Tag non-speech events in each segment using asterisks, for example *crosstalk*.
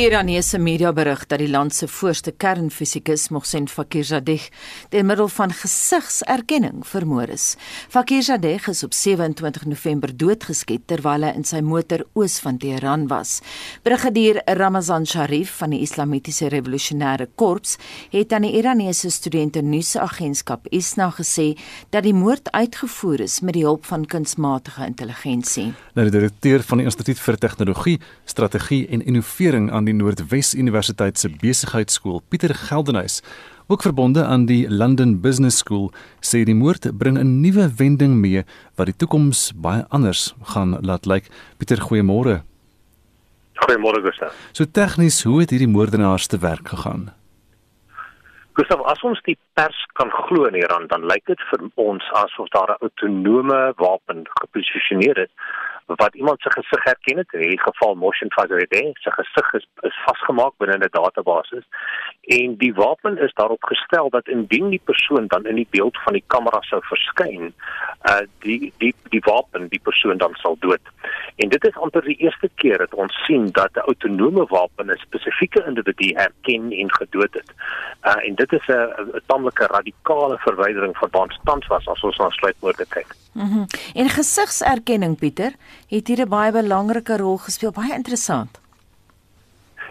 Die Iranese media berig dat die land se voorste kernfisikus Mohsen Fakhrizadeh deur middel van gesigserkenning vermoor is. Fakhrizadeh is op 27 November doodgeskiet terwyl hy in sy motor oos van Teheran was. Brigadier Ramazan Sharif van die Islamitiese Revolusionêre Korps het aan die Iranese studente nuusagentskap ISNA gesê dat die moord uitgevoer is met die hulp van kunsmatige intelligensie. Nou die direkteur van die Instituut vir Tegnologie, Strategie en Innovering aan die Noordwes Universiteit se besigheidskool, Pieter Geldenhuys, ook verbonde aan die London Business School, sê die moord bring 'n nuwe wending mee wat die toekoms baie anders gaan laat lyk. Pieter, goeiemôre. Goeiemôre Gustav. So tegnies, hoe het hierdie moordenaars te werk gegaan? Gustav, as ons die pers kan glo in Iran, dan lyk dit vir ons asof daar 'n autonome wapen geposisioneer is wat iemand se gesig herken het. In hierdie geval motion facility se gesig is, is vasgemaak binne 'n database en die wapen is daarop gestel dat indien die persoon dan in die beeld van die kamera sou verskyn uh die die die wapen die persoon dan sal dood. En dit is amper die eerste keer dat ons sien dat 'n autonome wapen 'n spesifieke individu herken en gedood het. Uh en dit is 'n tamelike radikale verwydering van wat tans was as ons na sluitmoorde kyk. Mhm. Mm en gesigserkenning Pieter het hier 'n baie belangrike rol gespeel. Baie interessant.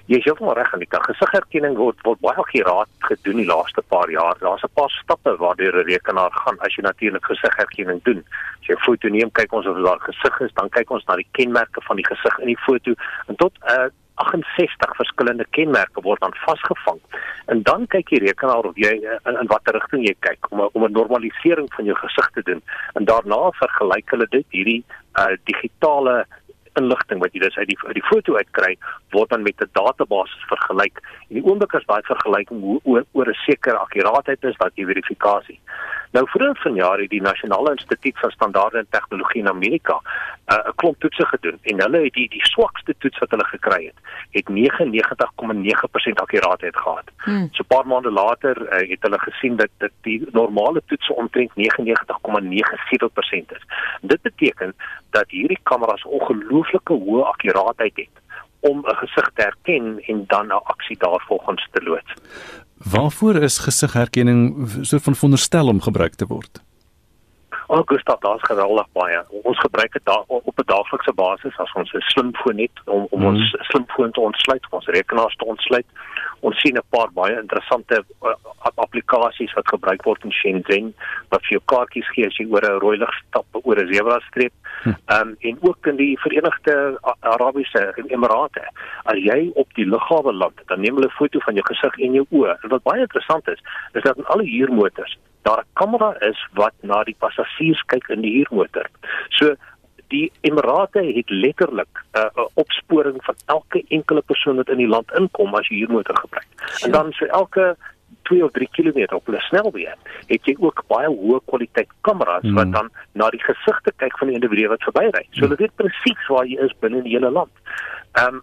Jy is heeltemal reg aan die kant. Gesigherkenning word word baie akkuraat gedoen die laaste paar jaar. Daar's 'n paar stappe waardeur 'n rekenaar gaan as jy natuurlik gesigherkenning doen. As jy 'n foto neem, kyk ons of daar gesig is, dan kyk ons na die kenmerke van die gesig in die foto en tot 'n uh, 68 verskillende kenmerke word dan vasgevang. En dan kyk die rekenaar of jy in, in watter rigting jy kyk om om 'n normalisering van jou gesig te doen. En daarna vergelyk hulle dit hierdie uh, digitale inligting wat jy dus uit die uit die foto uitkry word dan met 'n database vergelyk. En die oomblik as daai vergelyking oor oor 'n sekere akkuraatheid is dat jy verifikasie. Nou vroeër vanjaar het die Nasionale Instituut van Standaarde en Tegnologie in Amerika 'n uh, klomp toetse gedoen en hulle het die die swakste toets wat hulle gekry het, het 99,9% akkuraatheid gehad. Hmm. So 'n paar maande later uh, het hulle gesien dat dit die normale toetse omtrent 99,97% is. Dit beteken dat hierdie kameras ongelooflike hoë akkuraatheid het om 'n gesig te herken en dan 'n aksie daarvolgens te loods. Waarvoor is gesigherkenning so van veronderstel om gebruik te word? Oh, Gustav, daar's geweldig baie. Ons gebruik dit daar op 'n daaglikse basis as ons 'n slimfoon het om om mm. ons slimfoon te ontsluit, ons rekenaars te ontsluit. Ons sien 'n paar baie interessante uh, applikasies wat gebruik word in Shenzhen wat vir jou kaartjies gee as jy oor 'n rooi lig stap oor 'n sebra streep. Hm. Ehm um, en ook in die Verenigde Arabiese Emirate. As jy op die lughawe land, dan neem hulle foto van jou gesig en jou oë. En wat baie interessant is, is dat in alle huurmotors daar 'n kamera is wat na die passasiers kyk in die huurmotor. So die Emirate het letterlik 'n uh, opsporing van elke enkele persoon wat in die land inkom as jy huurmotor gebruik. En dan so elke 2 of 3 km op 'n snelweg het jy ook baie hoë kwaliteit kameras hmm. wat dan na die gesigte kyk van die individu wat verbyry. So hulle weet presies waar jy is binne die hele land. Ehm um,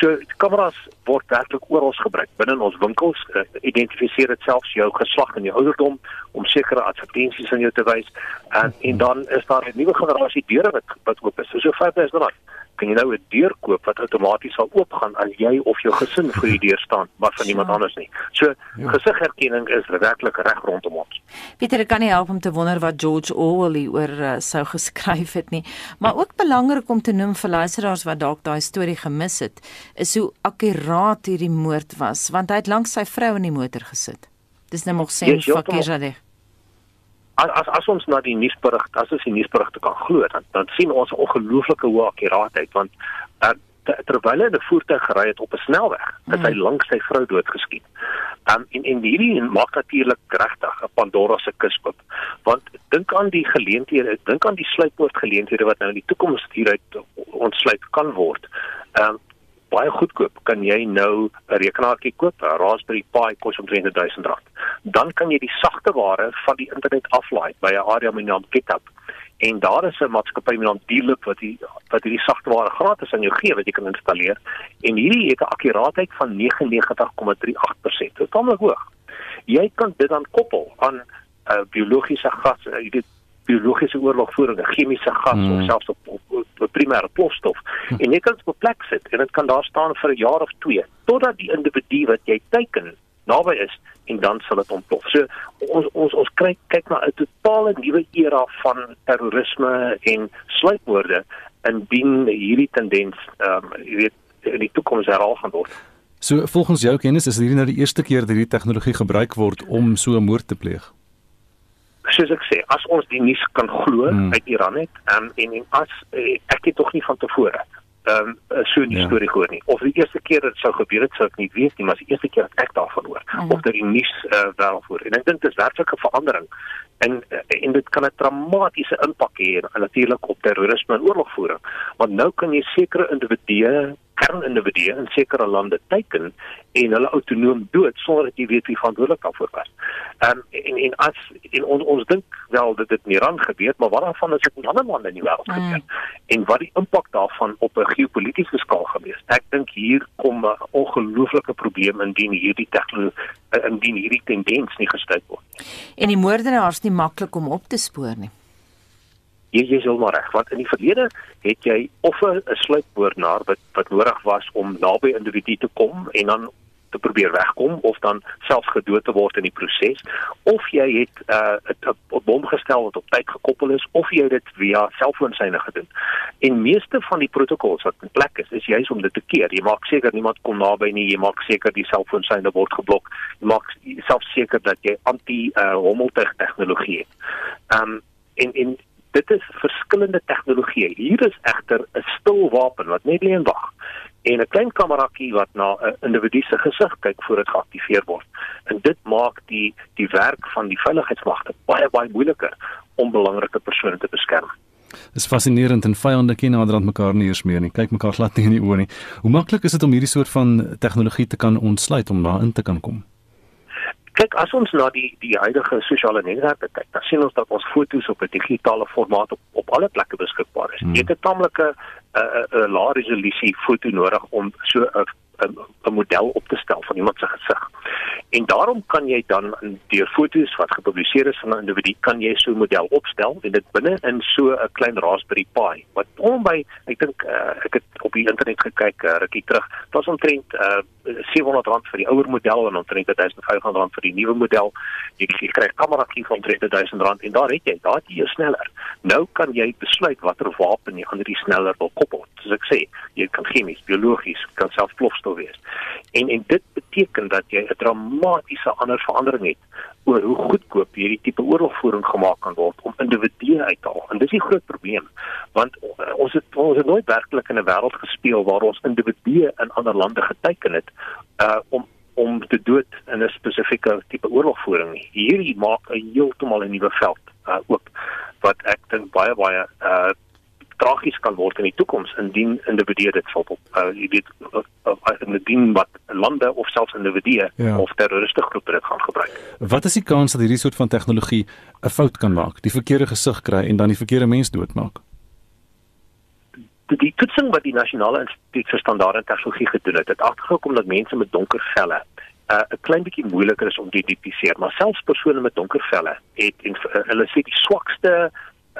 so kameras word werklik oral gebruik binne ons winkels. Uh, identifiseer dit selfs jou geslag en jou ouderdom om sekere advertensies aan jou te wys. En en dan is daar 'n nuwe generasie deure wat wat oop is. So so 5000 rand kan jy nou 'n deur koop wat outomaties sal oopgaan as jy of jou gesin voor die deur staan, maar van niemand ja. anders nie. So ja. gesigherkenning is werklik reg rondom ons. Pieter, ek kan nie help om te wonder wat George Orwell oor uh, sou geskryf het nie, maar ook belangrik om te noem vir luisteraars wat dalk daai storie gemis het, is hoe akkuraat hierdie moord was, want hy het langs sy vrou in die motor gesit. Dis nou nog sien Fakirade as as as ons na die nuusberig as ons die nuusberigte kan glo dan dan sien ons 'n ongelooflike hoë akkuraatheid want uh, terwyl hy 'n voertuig gery het op 'n snelweg het mm. hy langs sy vrou doodgeskiet. Um, en en hierdie maak natuurlik regtig 'n Pandora se kus oop want dink aan die geleenthede dink aan die sluitpoort geleenthede wat nou in die toekoms hieruit ontsluit kan word. Um, baie goedkoop kan jy nou 'n rekenaartjie koop, 'n Raspberry Pi kos omtrent R1000. Dan kan jy die sagte ware van die internet aflaai by 'n area met 'n naam GitHub. En daar is 'n maatskappy met 'n naam Deeloop wat die wat hierdie sagte ware gratis aan jou gee wat jy kan installeer. En hierdie het 'n akkuraatheid van 99,38%. Dit is tamelik hoog. Jy kan dit dan koppel aan 'n uh, biologiese gas, uh, jy weet biologiese oorlogvoering, 'n chemiese gas hmm. of selfs op, op, op, op primêre plofstof. Hmm. En jy kan dit op plek sit en dit kan daar staan vir 'n jaar of 2 totdat die individu wat jy teiken naby is en dan sal dit ontplof. So ons ons ons kyk kyk na 'n totale nuwe era van terrorisme en sluipmoorde indien hierdie tendens ehm um, jy weet in die toekoms herhaal gaan word. So volgens jou kennis is hierdie nou die eerste keer dat hierdie tegnologie gebruik word om so 'n moord te pleeg. Soos ek sê, as ons die nuus kan glo hmm. uit Iran het, um, en en as eh, ek het tog nie van tevore ehm um, so 'n ja. storie gehoor nie. Of die eerste keer dit sou gebeur het, sou ek nie weet nie, maar die eerste keer dat ek daarvan hoor hmm. of dat die nuus uh, wel voor. En ek dink dit is werklik 'n verandering en en dit kan 'n dramatiese impak hê natuurlik op terrorisme en oorlogvoering want nou kan jy sekere individue kernindividue in sekere lande teiken en hulle autonoom dood sonder dat jy weet wie verantwoordelik daarvoor was. Um, en en as en on, ons dink wel dat dit in Iran gebeur, maar wat daarvan is dit in ander lande in die wêreld gebeur? Mm. En wat die impak daarvan op 'n geopolitiese skaal gewees? Ek dink hier kom 'n ongelooflike probleem indien hierdie tegnologie indien hierdie tendens nie gestuit word. En die moordenaars nie maklik om op te spoor nie jy jy sal maar reg want in die verlede het jy of 'n sluipmoordenaar wat wat nodig was om naby individu te kom en dan te probeer wegkom of dan selfs gedood te word in die proses of jy het 'n uh, bom gestel wat op tyd gekoppel is of jy dit via selfoonsyne gedoen. En meeste van die protokolle wat in plek is, is juis om dit te keer. Jy maak seker niemand kom naby nie, jy maak seker die selfoonsyne word geblok. Jy maak selfs seker dat jy anti uh, het. Ehm um, en en dit is verskillende tegnologieë. Hier is egter 'n stil wapen wat net lê en wag en 'n klein kamerakie wat na 'n individu se gesig kyk voor dit geaktiveer word. En dit maak die die werk van die veiligheidsmagte baie baie moeiliker om belangrike persone te beskerm. Dit is fascinerend en vyande ken nader aan mekaar nie eers meer nie. Kyk mekaar glad nie in die oë nie. Hoe maklik is dit om hierdie soort van tegnologie te kan ontsluit om daarin te kan kom? Kyk as ons na die die huidige sosiale netwerke kyk, dan sien ons dat ons foto's op 'n digitale formaat op op alle plekke beskikbaar is. Hmm. Jy het 'n tamelike 'n uh, 'n uh, lae resolusie foto nodig om so 'n 'n model op te stel van iemand se gesig. En daarom kan jy dan deur foto's wat gepubliseer is van 'n individu kan jy so 'n model opstel en dit binne in so 'n klein Raspberry Pi wat om by ek dink uh, ek het op die internet gekyk uh, rukkie terug. Dit was omtrent uh, R700 vir die ouer model en omtrent R1500 vir die nuwe model. Jy, jy kry 'n kamera hier van R3000 en daar het jy, daar jy sneller. Nou kan jy besluit watter wapen jy aan hierdie sneller wil koppel. Soos ek sê, jy kan chemies, biologies, kan selfs plofstof wees. En en dit beteken dat jy 'n dramatiese ander verandering het oor hoe goedkoop hierdie tipe oorlogvoering gemaak kan word om individue uit te haal. En dis die groot probleem, want ons het ons het nooit werklik in 'n wêreld gespeel waar ons individue in ander lande geteken het uh om om te dood in 'n spesifieke tipe oorlogvoering. Hierdie maak 'n heeltemal 'n nuwe veld uh ook wat ek dink baie baie uh tragies kan word in die toekoms indien individue dit sal uh, jy weet uh, uh, indien wat lande of selfs individue ja. of terroriste groepe dit gaan gebruik. Wat is die kans dat hierdie soort van tegnologie 'n fout kan maak, die verkeerde gesig kry en dan die verkeerde mens doodmaak? Die, toetsing wat die nasionale instituut vir standaarde en tegnologie gedoen het, het agtergekom dat mense met donker velle uh, 'n klein bietjie moeiliker is om te identifiseer, maar selfs persone met donker velle het en uh, hulle sê die swakste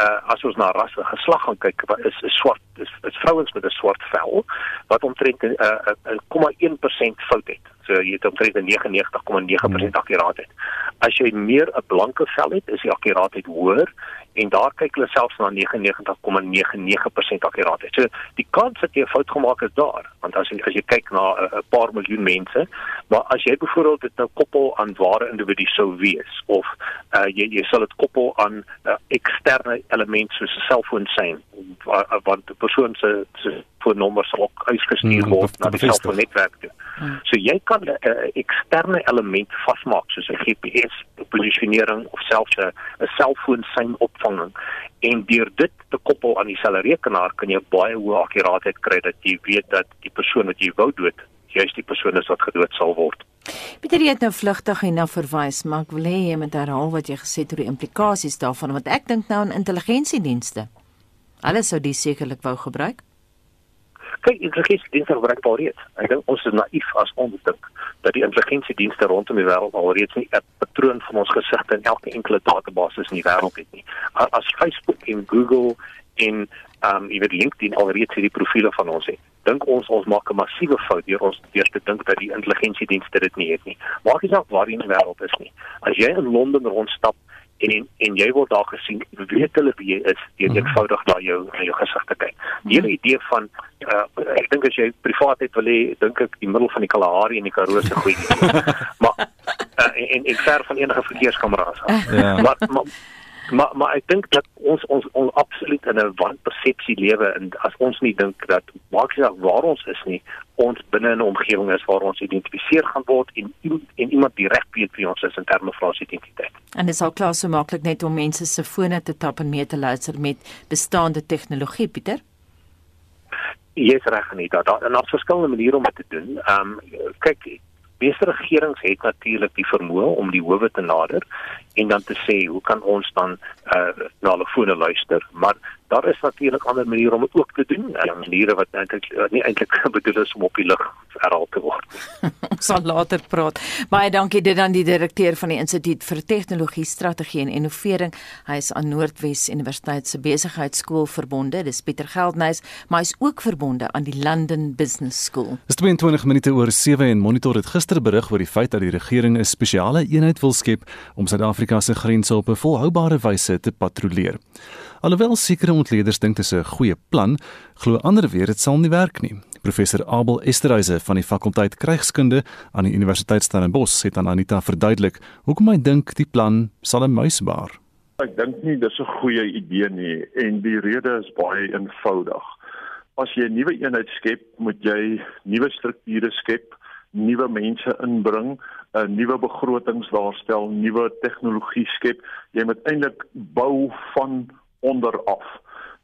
uh, as ons na ras en geslag gaan kyk is is swart is, is vrouens met 'n swart vel wat omtrent 'n uh, uh, 0,1% fout het. So jy het omtrent 99,9% akkuraatheid. As jy meer 'n blanke vel het, is die akkuraatheid hoër en daar kyk hulle selfs na 99,99% akkuraatheid. So die kans dat jy 'n fout gemaak het daar, want as jy as jy kyk na 'n uh, paar miljoen mense, maar as jy byvoorbeeld dit nou koppel aan ware individu sou wees of uh, jy jy sal dit koppel aan 'n uh, eksterne element soos 'n selfoonsein want die persoon se se nommer sal ook uitgestuur hmm, word hmm, na die selfoonnetwerk toe. Hmm. So jy kan 'n uh, eksterne element vasmaak soos 'n GPS posisionering of selfs 'n 'n selfoonsein opvanging en deur dit te koppel aan dieselfde rekenaar kan jy baie hoë akkuraatheid kry dat jy weet dat die persoon wat jy wou dood juist die persoon is wat gedood sal word. Pieter het nou vlugtig en nou verwys, maar ek wil hê jy moet herhaal wat jy gesê het oor die implikasies daarvan want ek dink nou aan intelligensiedienste. Alles sou dis sekerlik wou gebruik. Kyk intelligensiedienste gebruik alreeds. Ek dink ons is naïef as ons dink dat die intelligensiedienste rondom die wêreld alreeds nie 'n patroon van ons gesigte in elke enkele database in die wêreld het nie. As Facebook en Google en ehm um, jy weet LinkedIn alreeds hierdie profile van ons het. Dink ons ons maak 'n massiewe fout deur ons eers te dink dat die intelligensiedienste dit nie het nie. Maak nie saak waar in die wêreld is nie. As jy in Londen rondstap en en, en jy word daar gesien weet hulle wie jy is deur mm -hmm. eenvoudig na jou na jou gesig te kyk. Die hele idee van uh, ek dink as jy privaatheid wil hê, dink ek die middel van die Kalahari en die Karoo se goeie. *laughs* maar uh, en en ver van enige verkeerskamera's af. Ja. Maar maar maar maar ek dink dat ons ons ons absoluut in 'n wanpersepsie lewe en as ons nie dink dat maak nie saak waar ons is nie ons binne 'n omgewing is waar ons identifiseer gaan word en en iemand direk weet wie ons is in terme van ons identiteit. En dit is al klaar so maklik net om mense se fone te tap en mee te luister met bestaande tegnologie Pieter. Jy is reg nie dat daar 'n verskillende maniere om dit te doen. Ehm um, kyk meeste regerings het natuurlik die vermoë om die howe te nader en dan te sê hoe kan ons dan uh, na hulle fone luister? Maar daar is natuurlik ander maniere om dit ook te doen en maniere wat eintlik nie eintlik *laughs* bedoel is om op die lug herhaal te word *laughs* ons sal later praat. Baie dankie dit dan die direkteur van die instituut vir tegnologie strategie en innovering. Hy is aan Noordwes Universiteit se besigheidskool verbonde dis Pieter Geldnys maar hy is ook verbonde aan die London Business School. Dis 22 minute oor 7 en monitor het gister berig oor die feit dat die regering 'n spesiale eenheid wil skep om Suid-Afrika se grense op 'n volhoubare wyse te patrolleer. Alhoewel sekere ontleeders dink dit is 'n goeie plan, glo ander weer dit sal nie werk nie. Professor Abel Esterhuise van die fakulteit Krygskunde aan die Universiteit Stellenbosch het aan Anita verduidelik hoekom hy dink die plan sal 'n muis baar. Ek dink nie dis 'n goeie idee nie en die rede is baie eenvoudig. As jy 'n nuwe eenheid skep, moet jy nuwe strukture skep, nuwe mense inbring, 'n nuwe begrotings daarstel, nuwe tegnologie skep. Jy moet eintlik bou van onder af.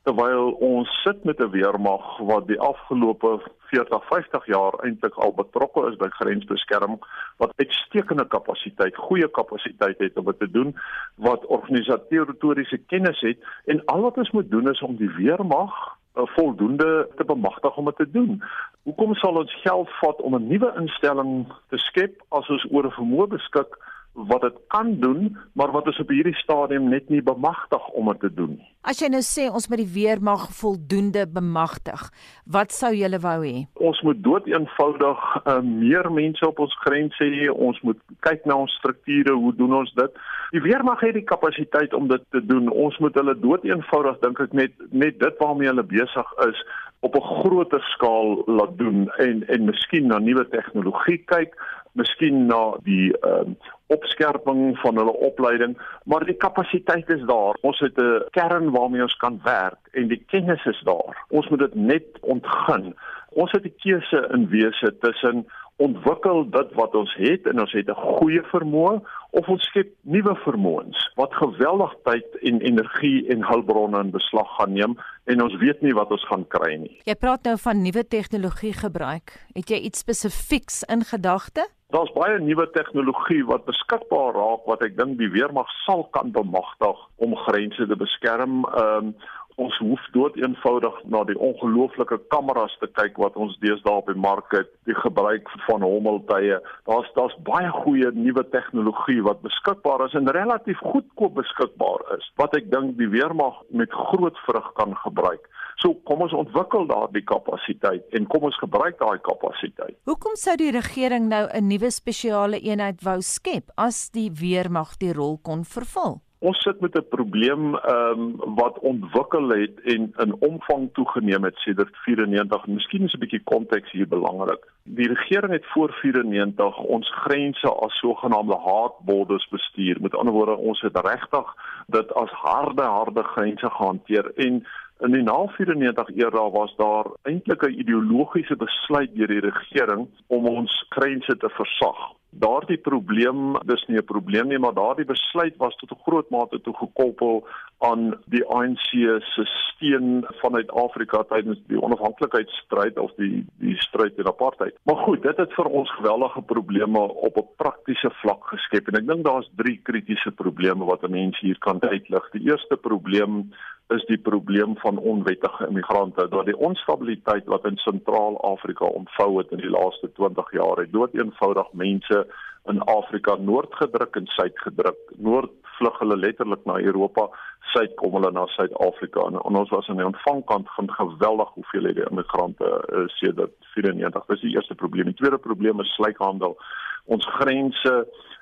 Terwyl ons sit met 'n weermag wat die afgelope 40, 50 jaar eintlik al betrokke is by grensbeskerming wat uitstekende kapasiteit, goeie kapasiteit het om dit te doen, wat organisatoriese kennis het en al wat ons moet doen is om die weermag uh, voldoende te bemagtig om dit te doen. Hoekom sal ons geld vat om 'n nuwe instelling te skep as ons oor 'n vermoë beskik wat dit kan doen, maar wat ons op hierdie stadium net nie bemagtig om dit te doen nie? As jy nou sê ons moet die weermag voldoende bemagtig, wat sou julle wou hê? Ons moet dood eenvoudig uh, meer mense op ons grense hê. Ons moet kyk na ons strukture, hoe doen ons dit? Die weermag het die kapasiteit om dit te doen. Ons moet hulle dood eenvoudig dink ek net net dit waarmee hulle besig is op 'n groter skaal laat doen en en miskien na nuwe tegnologie kyk, miskien na die ehm uh, opskerping van hulle opleiding, maar die kapasiteit is daar. Ons het 'n kern waarmee ons kan werk en die kennis is daar. Ons moet dit net ontgin. Ons het 'n keuse in wese tussen ontwikkel dit wat ons het en ons het 'n goeie vermoë of ons skep nuwe vermoëns wat geweldig tyd en energie en hulpbronne in beslag gaan neem en ons weet nie wat ons gaan kry nie. Jy praat nou van nuwe tegnologie gebruik. Het jy iets spesifieks in gedagte? Daar's baie nuwe tegnologie wat beskikbaar raak wat ek dink die weermag sal kan bemagtig om grense te beskerm. Ehm um, ons hoef dood eenvoudig na die ongelooflike kameras te kyk wat ons deesdae op die mark het, die gebruik van hommeltuie. Daar's daar's baie goeie nuwe tegnologie wat beskikbaar is en relatief goedkoop beskikbaar is wat ek dink die weermag met groot vrug kan gebruik. So kom ons ontwikkel daardie kapasiteit en kom ons gebruik daai kapasiteit. Hoekom sou die regering nou 'n nuwe spesiale eenheid wou skep as die weermag die rol kon vervul? Ons sit met 'n probleem ehm um, wat ontwikkel het en in omvang toegeneem het sedert 94. Miskien is 'n bietjie konteks hier belangrik. Die regering het voor 94 ons grense as sogenaamde hard borders bestuur. Met ander woorde, ons het regtig dit as harde harde grense gehanteer en in die na 94 era was daar eintlik 'n ideologiese besluit deur die regering om ons grense te versag daardie probleem dis nie 'n probleem nie maar daardie besluit was tot 'n groot mate toe gekoppel aan die ANC se steun vanuit Afrika tydens die onafhanklikheidsstryd of die die stryd teen apartheid. Maar goed, dit het vir ons geweldige probleme op 'n praktiese vlak geskep en ek dink daar's drie kritiese probleme wat 'n mens hier kan uitlig. Die eerste probleem is die probleem van onwettige immigrante dat die onstabiliteit wat in Sentraal-Afrika ontvou het in die laaste 20 jaar het dood eenvoudig mense in Afrika noord gedruk en suid gedruk. Noord vlug hulle letterlik na Europa, suid kom hulle na Suid-Afrika en, en ons was aan die ontvangkant van geweldig hoeveelhede immigrante uh, sedert 94. Dis die eerste probleem. Die tweede probleem is sluikhandel. Ons grense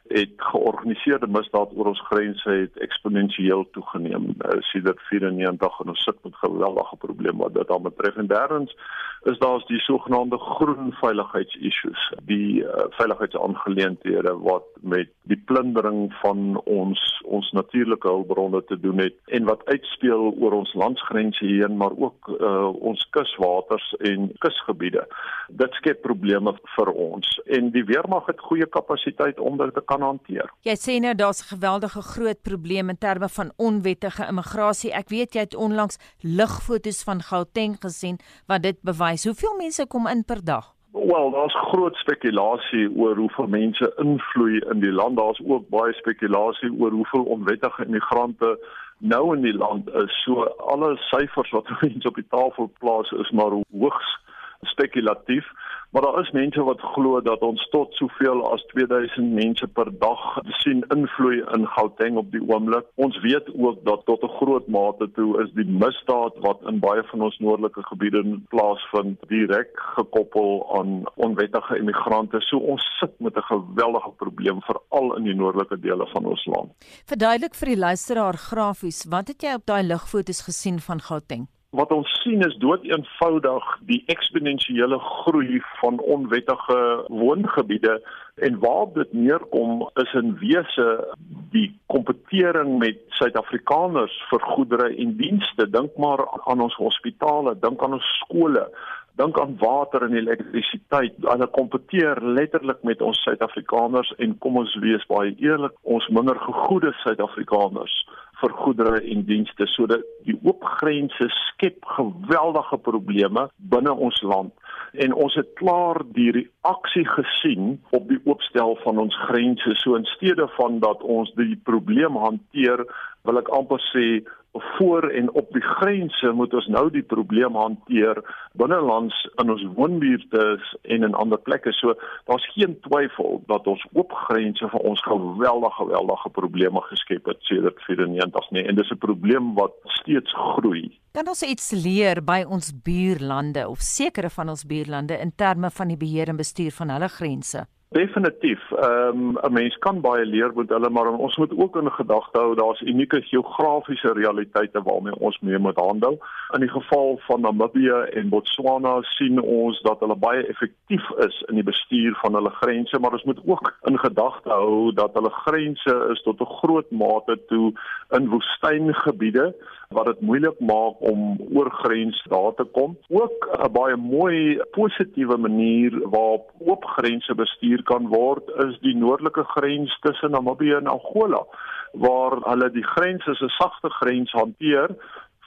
het georganiseerde misdaad oor ons grense het eksponensieel toegeneem. Uh, sedert 94 en ons sit met geweldige probleme wat dit aan betref en derdens is daar die sogenaamde groen veiligheidsissues die uh, veiligheidsaangeleenthede wat met die plundering van ons ons natuurlike hulpbronne te doen het en wat uitspeel oor ons landsgrense heen maar ook uh, ons kuswaters en kusgebiede. Dit skep probleme vir ons. En die weermag het goeie kapasiteit om dit te kan hanteer. Jy sê nou daar's 'n geweldige groot probleem in terme van onwettige immigrasie. Ek weet jy het onlangs lugfoto's van Gauteng gesien wat dit bewys. Hoeveel mense kom in per dag? Wel, daar's groot spekulasie oor hoeveel mense invloei in die land. Daar's ook baie spekulasie oor hoeveel onwettige immigrante nou in die land is. So alle syfers wat *laughs* mense op die tafel plaas is maar hoogs spekulatief. Maar daar is mense wat glo dat ons tot soveel as 2000 mense per dag sien invloei in Gauteng op die oomblik. Ons weet ook dat tot 'n groot mate toe is die misdaad wat in baie van ons noordelike gebiede plaasvind direk gekoppel aan onwettige immigrante. So ons sit met 'n geweldige probleem veral in die noordelike dele van ons land. Verduidelik vir die luisteraar grafies, wat het jy op daai lugfoto's gesien van Gauteng? Wat ons sien is dood eenvoudig die eksponensiële groei van onwettige woongebiede en waar dit neerkom is in wese die kompetering met Suid-Afrikaners vir goedere en dienste dink maar aan ons hospitale dink aan ons skole dink aan water en elektrisiteit. Hulle kompeteer letterlik met ons Suid-Afrikaners en kom ons wees baie eerlik, ons minder gegoede Suid-Afrikaners vir goedere en dienste sodat die oop grense skep geweldige probleme binne ons land. En ons het klaar die reaksie gesien op die oopstel van ons grense. So in steede van dat ons die probleem hanteer wil ek amper sê voor en op die grense moet ons nou die probleem hanteer binnelands in ons woonbuurte en in ander plekke. So daar's geen twyfel dat ons oop grense vir ons geweldige geweldige probleme geskep het sedert 94 nie en dis 'n probleem wat steeds groei. Kan ons iets leer by ons buurlande of sekere van ons buurlande in terme van die beheer en bestuur van hulle grense? Definitief. Ehm um, 'n mens kan baie leer met hulle, maar ons moet ook in gedagte hou daar's unieke geografiese realiteite waarmee ons mee moet handel. In die geval van Namibië en Botswana sien ons dat hulle baie effektief is in die bestuur van hulle grense, maar ons moet ook in gedagte hou dat hulle grense is tot 'n groot mate toe in woestyngebiede wat dit moeilik maak om oor grens daar te kom. Ook 'n baie mooi positiewe manier waarop oop grense bestuur kan word is die noordelike grens tussen Namibië en Angola waar hulle die grens as 'n sagte grens hanteer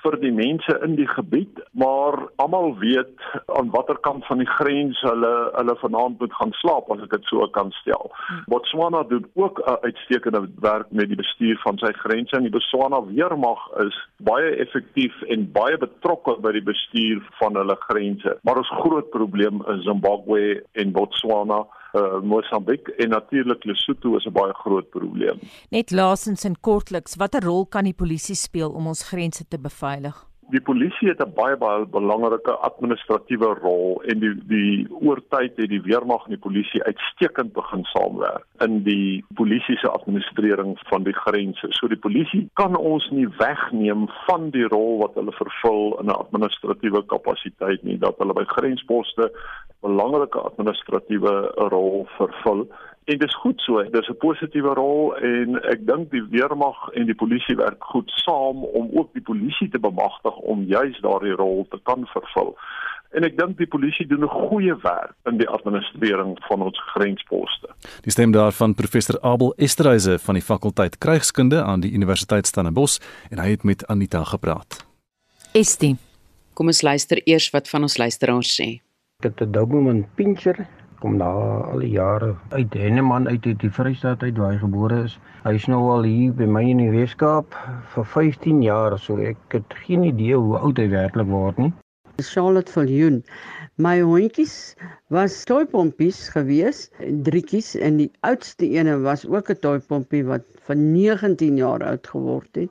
vir die mense in die gebied, maar almal weet aan watter kant van die grens hulle hulle vanaand moet gaan slaap as ek dit so kan stel. Hmm. Botswana doen ook 'n uitstekende werk met die bestuur van sy grense en die Botswana weermag is baie effektief en baie betrokke by die bestuur van hulle grense. Maar ons groot probleem is Zimbabwe en Botswana uh, Mosambiek en natuurlik Lesotho is 'n baie groot probleem. Net laasens en kortliks, watter rol kan die polisie speel om ons grense te beveilig? Die polisie het 'n baie baie belangrike administratiewe rol en die die oortyd het die weermag en die polisie uitstekend begin saamwerk in die polisie se administrering van die grense. So die polisie kan ons nie wegneem van die rol wat hulle vervul in 'n administratiewe kapasiteit nie dat hulle by grensposte belangrike administratiewe rol vervul. En dit is goed so, dis 'n positiewe rol en ek dink die weermag en die polisie werk goed saam om ook die polisie te bemagtig om juis daardie rol te kan vervul. En ek dink die polisie doen 'n goeie werk in die administrering van ons grensposte. Die stem daarvan professor Abel Esterhuise van die fakulteit Krygskunde aan die Universiteit Stellenbosch en hy het met Anita gepraat. Estie, kom ons luister eers wat van ons luisteraars sê dit 'n Doberman Pinscher kom na al die jare uit Henneman uit uit die Vrystaat uit waar hy gebore is. Hy is nou al hier by my in die Weskaap vir 15 jaar, so ek het geen idee hoe oud hy werklik word nie. Charlotte Viljoen. My hondjies was toypompies gewees, drietjies en die oudste ene was ook 'n toypompie wat van 19 jaar oud geword het.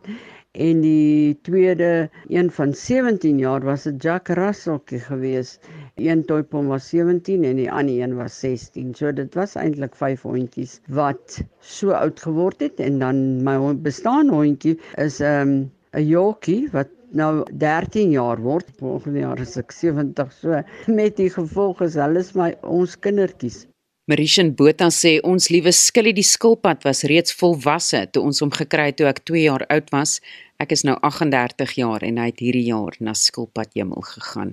En die tweede een van 17 jaar was 'n Jack Russellkie gewees. Een toypom was 17 en die ander een was 16. So dit was eintlik vyf hondjies wat so oud geword het en dan my bestaan hondjie is 'n um, 'n Yorkie wat nou 13 jaar word. Volgende jaar is ek 70. So met die gevolg is hulle is my ons kindertjies. Marishan Botha sê ons liewe skillie die skilpad was reeds volwasse toe ons hom gekry het toe ek 2 jaar oud was. Ek is nou 38 jaar en hy het hierdie jaar na skilpad hemel gegaan.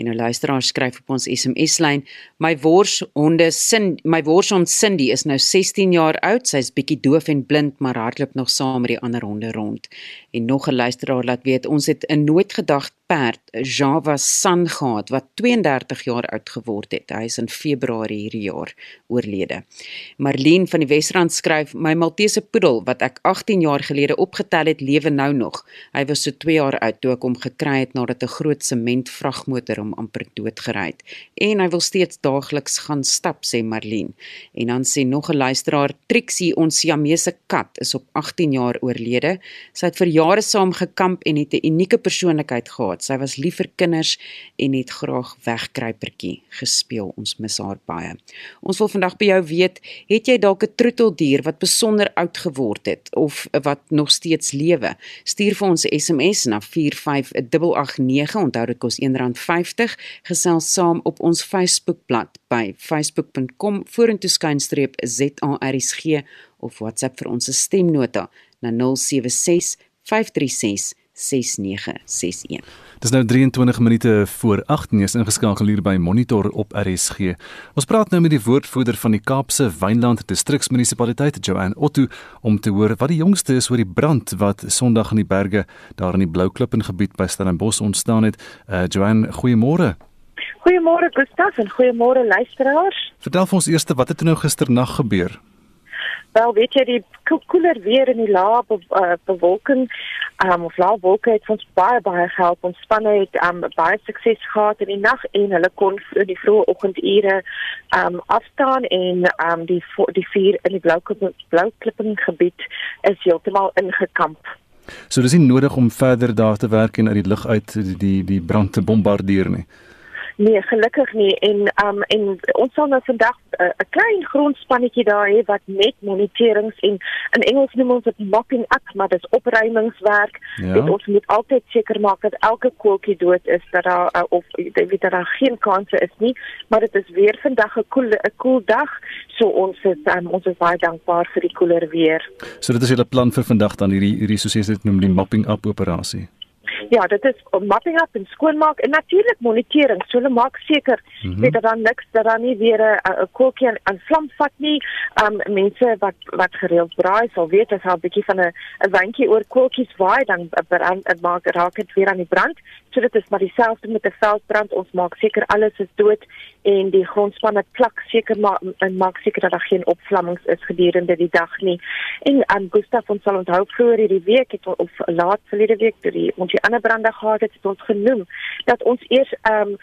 En nou luisteraar skryf op ons SMS-lyn: My worshonde Sin, my worshond Cindy is nou 16 jaar oud. Sy's bietjie doof en blind, maar hardloop nog saam met die ander honde rond. En nog 'n luisteraar laat weet ons het 'n nooit gedagte perd, Java San gehad wat 32 jaar oud geword het. Hy is in Februarie hierdie jaar oorlede. Marlene van die Wesrand skryf: My Maltese poedel wat ek 18 jaar gelede opgetel het, lewe nou nog. Hy was so 2 jaar oud toe ek hom gekry het nadat 'n groot sementvragmotor hom amper doodgery het. En hy wil steeds daagliks gaan stap, sê Marlene. En dan sê nog 'n luisteraar, Trixie, ons Siamese kat, is op 18 jaar oorlede. Sy het vir jare saam gekamp en het 'n unieke persoonlikheid gehad. Sy was lief vir kinders en het graag wegkruipertjie gespeel. Ons mis haar baie. Ons wil vandag by jou weet, het jy dalk 'n troeteldier wat besonder oud geword het of wat nog steeds lewe? Stuur vir ons SMS na 45889. Onthou dit kos R1.50. Gesels saam op ons Facebookblad by facebook.com vorentoe skynstreep ZARSG of WhatsApp vir ons stemnota na 076 536 6961. Dis nou 23 minute voor 8 en is ingeskakel hier by Monitor op RSG. Ons praat nou met die woordvoerder van die Kaapse Wynland Distriksmunisipaliteit, Joanne Otto, om te hoor wat die jongste is oor die brand wat Sondag in die berge daar in die Blou Klippen gebied by Stellenbosch ontstaan het. Uh, Joanne, goeiemôre. Goeiemôre Gustaf en goeiemôre luisteraars. Vertel vir ons eers wat het nou gisternag gebeur? Wel, weet jy die koeler weer in die lae be, uh, bewolking, um, of lae wolke het ons baie baie gehelp. Ons spanne het um, baie sukses gehad in die nag en hulle kon in die vroeë oggendure um, afstaan en um, die die vuur in die blou blou klipping gebied is heeltemal ingekamp. So dis nie nodig om verder daar te werk en uit die lug uit die die brand te bombardeer nie. Nee, gelukkig nie en um en ons sal nou vandag 'n uh, klein grondspannetjie daar hê wat net moniterings en in Engels noem ons dit mopping up, maar dis opruimingswerk. Ja. Ons moet altyd seker maak dat elke koeltjie dood is dat daar uh, of jy weet dat daar geen kanse is nie, maar dit is weer vandag 'n koel 'n koel dag, so ons is um, ons is baie dankbaar vir die koeler weer. So dit is julle plan vir vandag dan hierdie hierdie soos jy dit noem die mopping up operasie. Ja, dit is mapping up en skoonmaak en natuurlik monitering. So hulle maak seker mm -hmm. dat daar niks dat daar nie weer 'n koeltjie aan, aan vlam vat nie. Um mense wat wat gereeld braai sal weet as 'n bietjie van 'n 'n windjie oor koeltjies waai dan brand dit maak raak dit weer aan die brand. So dit is maar dieselfde met 'n veldbrand. Ons maak seker alles is dood en die grondspanne plak seker maar en maak seker dat daar geen opvlammings is gedurende die dag nie. En aan um, Gustaf ons sal onthou vroeër hierdie week het of laat verlede week toe die ons die ander brande gehad het, het ons genoem dat ons eers 'n um,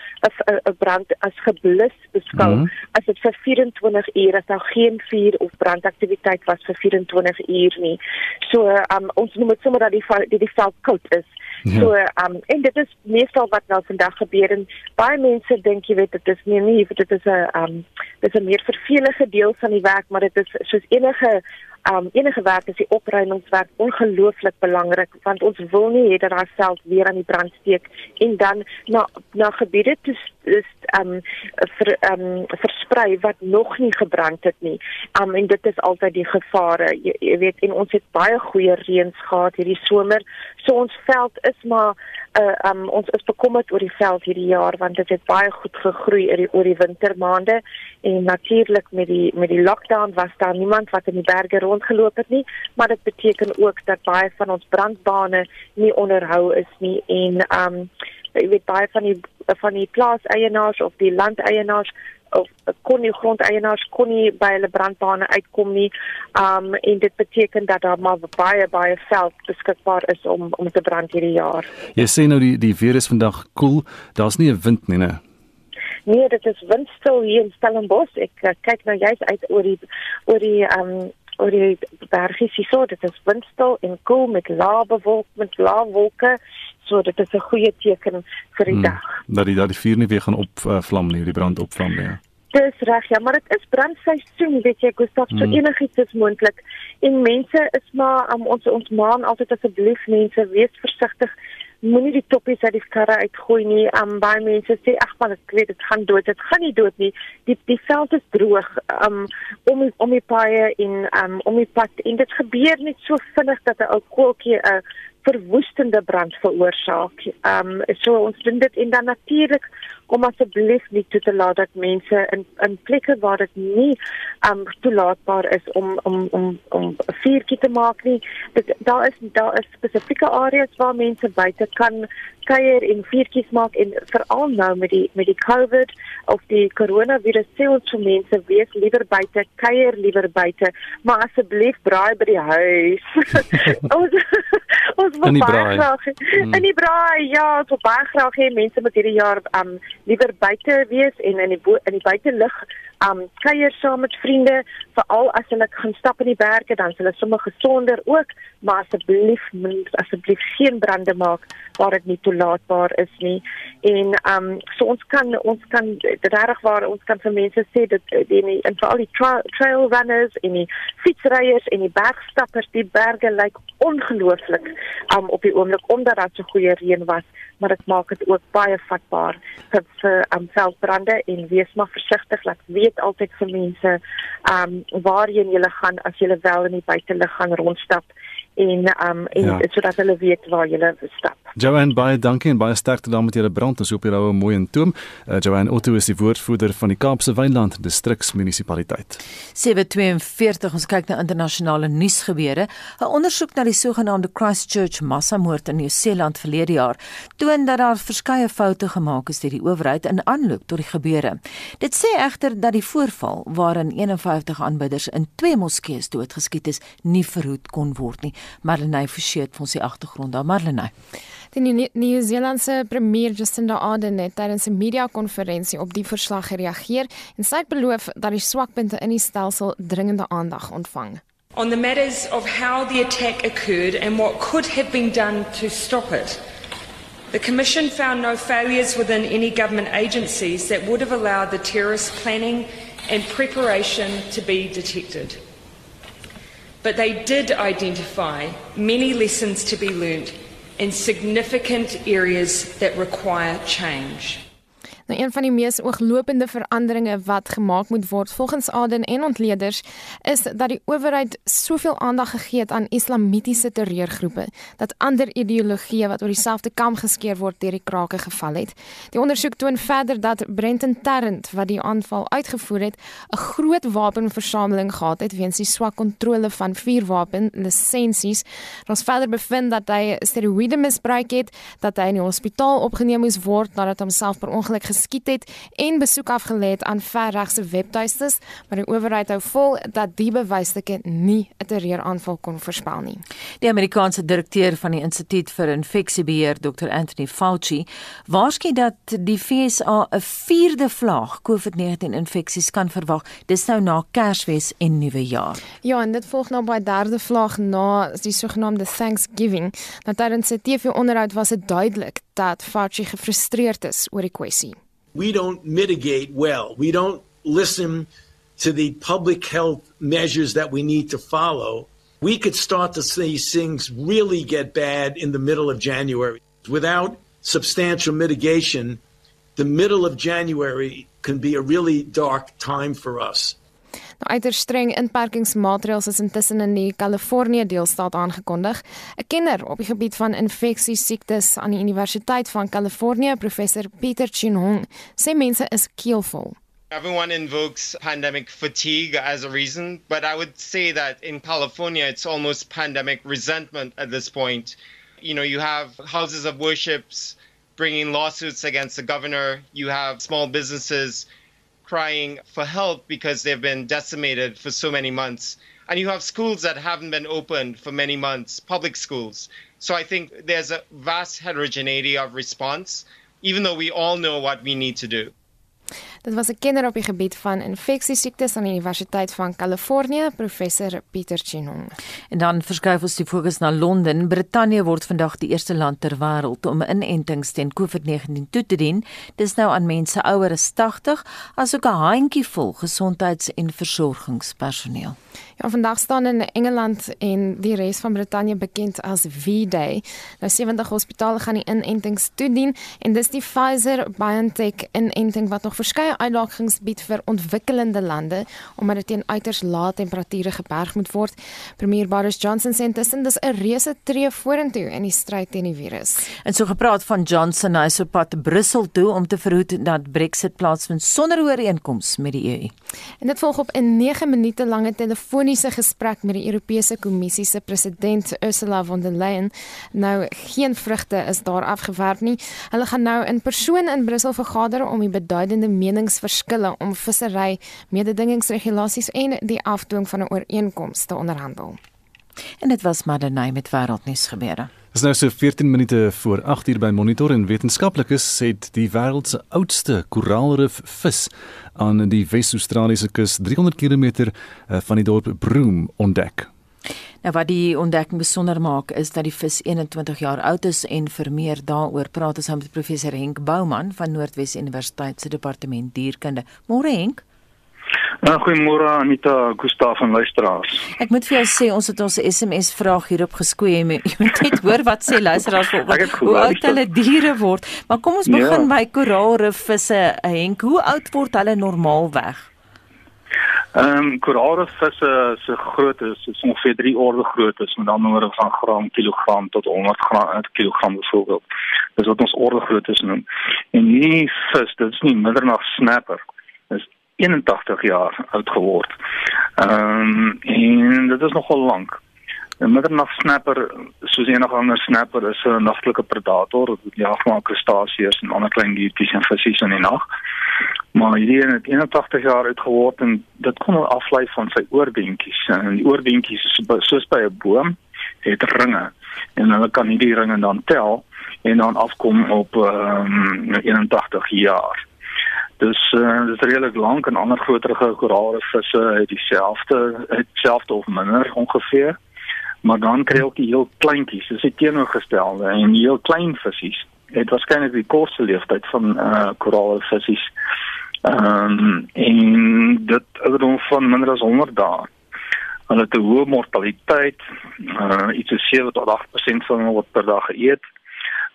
'n brand as geblus beskou mm -hmm. as dit vir 24 ure as daar geen vuur of brandaktiwiteit was vir 24 uur nie. So um, ons noem dit sommer dat die die, die veld koud is. Ja. So um, en dit is meestal wat nou vandag gebeur en baie mense dink jy weet dit is nie nie dit is 'n um, dit is 'n meer vervelige deel van die werk maar dit is soos enige um, enige werk is die opruimingswerk ongelooflik belangrik want ons wil nie hê dat daar self weer aan die brand steek en dan na na gebiede toe is um vir um versprei wat nog nie gebrand het nie. Um en dit is altyd die gevare. Jy, jy weet en ons het baie goeie reëns gehad hierdie somer. So ons veld is maar uh, um ons is bekommerd oor die veld hierdie jaar want dit het baie goed gegroei oor die oor die wintermaande en natuurlik met die met die lockdown was daar niemand wat in die berge rondgeloop het nie maar dit beteken ook dat baie van ons brandbane nie onderhou is nie en um jy weet baie van die van die plaaseienaars of die landeienaars of kon nie grondeienaars kon nie by hulle brandbane uitkom nie. Um en dit beteken dat daar maar baie baie veld beskikbaar is om om te brand hierdie jaar. Jy sê nou die die weer is vandag koel. Cool. Daar's nie 'n wind nie, nee. Nee, dit is windstil hier in Stellenbosch. Ek uh, kyk nou juist uit oor die oor die um oor die bergies hierso. Dit is windstil en koel met lae bewolk met lae wolke. So dit is 'n goeie teken vir die hmm, dag. Dat die dat die vuur nie weer gaan opvlam uh, nie, die brand opvlam nie. Ja. Dis reg, ja, maar dit is brandseisoen, weet jy, Gustaf, so mm. enigiets is moontlik. En mense is maar um, ons ons maan altyd asseblief mense wees versigtig. Moenie die toppies uit die karre uitgooi nie. Um baie mense sê ag man, ek weet dit gaan dood. Dit gaan nie dood nie. Die die veld is droog um om om die paaie in um om die pad en dit gebeur net so vinnig dat 'n ou koeltjie 'n uh, verwoestende brand veroorsaak. Ehm um, so ons doen dit en dan natuurlik om asseblief nie toe te laat dat mense in in plekke waar dit nie ehm um, toelaatbaar is om om om om vuurtjie te maak nie. Dit daar is daar is spesifieke areas waar mense buite kan kuier en vuurtjies maak en veral nou met die met die COVID of die coronavirus sê ons vir mense wees liewer buite, kuier liewer buite, maar asseblief braai by die huis. *laughs* ons ons wil baie graag mm. in die braai ja ons wil baie graag hê mense moet hierdie jaar um liewer buite wees en in die in die buitelug um kuier saam met vriende veral as hulle gaan stap in die berge dan is hulle sommer gesonder ook maar asseblief moet asseblief geen brande maak waar dit nie toelaatbaar is nie. En um so ons kan ons kan regtig waar ons kan vir mense sê dat die en vir al die tra trail runners en die fietsryers en die bergstappers die berge lyk ongelooflik um op die oomblik omdat daar so goeie reën was maar dit maak dit ook baie vatbaar vir vir um veldbrande en wees maar versigtig laat weet altyd vir mense um waarheen jy gaan as jy wel in die buitelug gaan rondstap en um en ja. sodat hulle weet waar jy stap. Joanne baie dankie en baie sterkte dan met julle brand. Ons hoop jy hou mooi intoom. Uh, Joanne Otto is die woordvoerder van die Kaapse Wynland Distriksmunisipaliteit. 742 ons kyk na internasionale nuusgebeure. 'n Ondersoek na die sogenaamde Christchurch massamoord in Nieu-Seeland verlede jaar toon dat daar verskeie foute gemaak is deur die owerheid in aanloop tot die gebeure. Dit sê egter dat die voorval waarin 51 aanbidders in twee moskeeë doodgeskiet is, nie verhoed kon word nie. Marlenae Forsie het ons die agtergrond daar Marlenae. Die Nieu-Seelandse premier Jacinda Ardern het tydens 'n media-konferensie op die verslag gereageer en sy het beloof dat die swakpunte in die stelsel dringende aandag ontvang. On the matters of how the attack occurred and what could have been done to stop it. The Commission found no failures within any government agencies that would have allowed the terrorist planning and preparation to be detected. but they did identify many lessons to be learnt in significant areas that require change. Nou een van die mees ooglopende veranderinge wat gemaak moet word volgens Aden en ontleeders is dat die owerheid soveel aandag gegee het aan islamitiese terreurgroepe dat ander ideologieë wat oor dieselfde kam geskeer word deur die krake geval het. Die ondersoek toon verder dat Brenton Tarrant wat die aanval uitgevoer het, 'n groot wapenversameling gehad het weens die swak kontrole van vuurwapen lisensies. Ons verder bevind dat hy steroïde misbruik het, dat hy in die hospitaal opgeneem moes word nadat homself per ongeluk geskiet het en besoek afgelê het aan verregse webtuistes, maar die owerheid hou vol dat die bewysstukke nie 'n terreuraanval kon voorspel nie. Die Amerikaanse direkteur van die Instituut vir Infeksiebeheer, Dr. Anthony Fauci, waarsku dat die FSA 'n vierde vlaag COVID-19 infeksies kan verwag. Dis nou na Kersfees en Nuwejaar. Ja, en dit volg nou by derde vlaag na die sogenaamde Thanksgiving. Nou tydens 'n TV-onderhoud was dit duidelik dat Fauci gefrustreerd is oor die kwessie. We don't mitigate well. We don't listen to the public health measures that we need to follow. We could start to see things really get bad in the middle of January. Without substantial mitigation, the middle of January can be a really dark time for us. Nou uiters streng inperkingsmaatreëls is intussen in die Kalifornië deelstaat aangekondig. 'n Kenner op die gebied van infeksies siektes aan die Universiteit van Kalifornië, professor Pieter Chinhong, sê mense is keelvol. Everyone invokes pandemic fatigue as a reason, but I would say that in California it's almost pandemic resentment at this point. You know, you have houses of worships bringing lawsuits against the governor, you have small businesses crying for help because they've been decimated for so many months. And you have schools that haven't been opened for many months, public schools. So I think there's a vast heterogeneity of response, even though we all know what we need to do. Dit was 'n kenner op die gebied van infeksiesiektes aan die Universiteit van Kalifornië, professor Pieter Chinong. En dan verskuif ons die fokus na Londen. Brittanje word vandag die eerste land ter wêreld om inentings teen COVID-19 toe te dien. Dis nou aan mense ouer as 80, asook 'n handjievol gesondheids- en versorgingspersoneel. Ja, vandag staan in Engeland en die res van Brittanje bekend as V-Day. Nou 70 hospitale gaan die inentings toedien en dis die Pfizer-BioNTech inenting wat nog verskeie uitdagings bied vir ontwikkelende lande omdat dit teen uiters lae temperature geberg moet word. Premier Boris Johnson sê intussen dis 'n reuse tree vorentoe in die stryd teen die virus. En so gepraat van Johnson, hy is op pad Brussel toe om te verhoed dat Brexit plaasvind sonder ooreenkoms met die EU. En dit volg op 'n 9 minute lange telefoniese gesprek met die Europese Kommissie se president Ursula von der Leyen. Nou geen vrugte is daar afgewerp nie. Hulle gaan nou in persoon in Brussel vergader om die beduidende meningsverskille om vissery, mededingingsregulasies en die afdwing van 'n ooreenkoms te onderhandel. En dit was Madeleine met wêreldnuus gebeure. Dis nou so 14 minute voor 8 uur by Monitor en wetenskaplikes sê die wêreld se oudste koraalrif vis aan die Wes-Australiese kus 300 km eh, van die dorp Broome ontdek. Nou wat die ontdekking besonder maak is dat die vis 21 jaar oud is en vir meer daaroor praat ons nou met professor Henk Bouman van Noordwes Universiteit se departement dierkunde. Môre Henk. Uh, Goeiemôre Anita, Gustaf en luisteraars. Ek moet vir jou sê ons het ons SMS vraag hierop geskwee. Jy moet net hoor wat sê luisteraars vir hoe oud hulle diere word. Maar kom ons begin ja. by koraalrifvisse. Henk, hoe oud word hulle normaalweg? Ehm um, koraalrifvisse se grootte is, is ongeveer 3 orde groot is met ander van gram, kilogram tot 100 gram, kilogram byvoorbeeld. Dis wat ons orde groot is noem. En hierdie vis, dit is nie middernag snapper. Dis 81 jaar oud geword. Ehm um, en dit is nogal lank. 'n Middernag snapper, soos enige ander snapper, is 'n nagtelike predator. Dit jaag maar krustasiërs en ander klein diertjies en visse in die nag. Maar hierdie een het 81 jaar oud geword en dit kon aflei van sy oorbeentjies. En die oorbeentjies is soos by 'n boom, het ringe en hulle kan hierdie ringe dan tel en dan afkom op ehm um, 81 jaar. Dus uh, dit is redelik lank en ander groterige koraalrifvisse het dieselfde hetselfde of minder ongeveer. Maar dan kry ook die heel kleintjies, dis die teenoorgestelde en die heel klein visse het waarskynlik die kortste lewensduur van uh koraalrifvisse. Ehm um, en dit ouderdom van minder as 100 dae. Hulle het 'n hoë mortaliteit, uh iets so 7 tot 8% van word per dag geëet.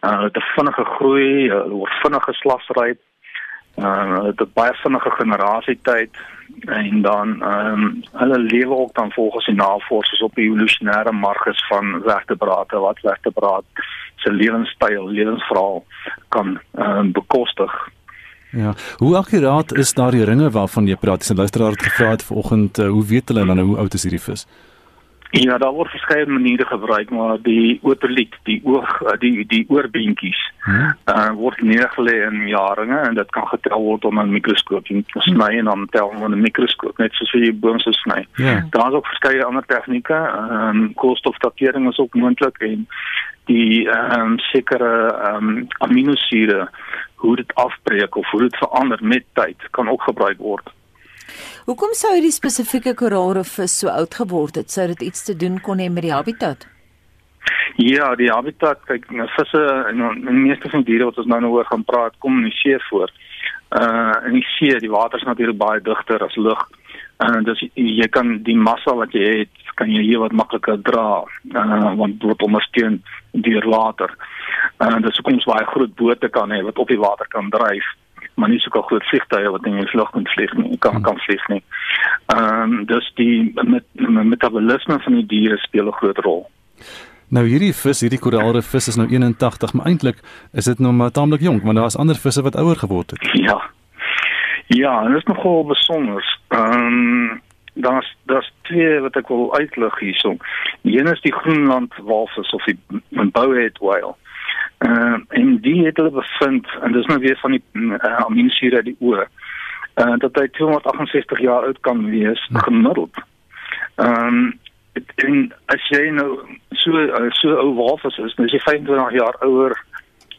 Uh, hulle het 'n vinnige groei, hulle word vinnig geslagsryp uh dit baie vinnige generasietyd en dan ehm um, hulle lewe ook dan volgens die navorsers op die evolusionêre marges van vertebrate wat vertebraat se lewenstyl, lewensverhaal kan ehm um, bekostig. Ja, hoe akkuraat is daardie ringe waarvan jy praat? Dis 'n luisteraar het gevra het vanoggend, uh, hoe weet hulle dan hoe oud is hierdie vis? Ja, daar word verskeie maniere gebruik, maar die otoliet, die oog, eh, die die oorbeentjies, hmm. uh, word neergelê in jaringe en dit kan getel word onder 'n mikroskoop. Jy sny en dan tel onder 'n mikroskoop, net soos jy boom sou sny. Yeah. Daar is ook verskeie ander tegnieke. Ehm um, koolstofdatering is ook moontlik en die ehm um, sekere ehm um, aminosure hoe dit afbreek of hoe dit verander met tyd kan ook gebruik word. Hoekom sou hierdie spesifieke koraalrifvis so oud geword het? Sou dit iets te doen kon hê met die habitat? Ja, die habitat, kyk, nou visse en die meeste van diere wat ons nou nou oor gaan praat, kom in die see voor. Uh in die see, die water is natuurlik baie digter as lug. En uh, dis jy kan die massa wat jy het, kan jy hier wat makliker dra, uh want word ondersteun deur water. Uh dis hoekom ons baie groot bote kan hê wat op die water kan dryf maar nie so groot vliegtye wat in die lug kan vlieg nie, kan hmm. kan vlieg nie. Ehm um, dus die met, met metabolisme van die diere speel 'n groot rol. Nou hierdie vis, hierdie koraalre vis is nou 81, maar eintlik is dit nog maar taamlik jonk, want daar is ander visse wat ouer geword het. Ja. Ja, en dit is nogal besonder. Ehm um, daar's daar's twee wat ek wil uitlig hierso. Die een is die Groenland walvis of die bowhead whale. Uh, en die het hulle bevind en dis nou weer van die uh, aminosure uit die oë. uh dat hy 268 jaar oud kan wees gemiddeld. Ehm um, en as jy nou so so ou walvis is, dan is jy 25 jaar ouer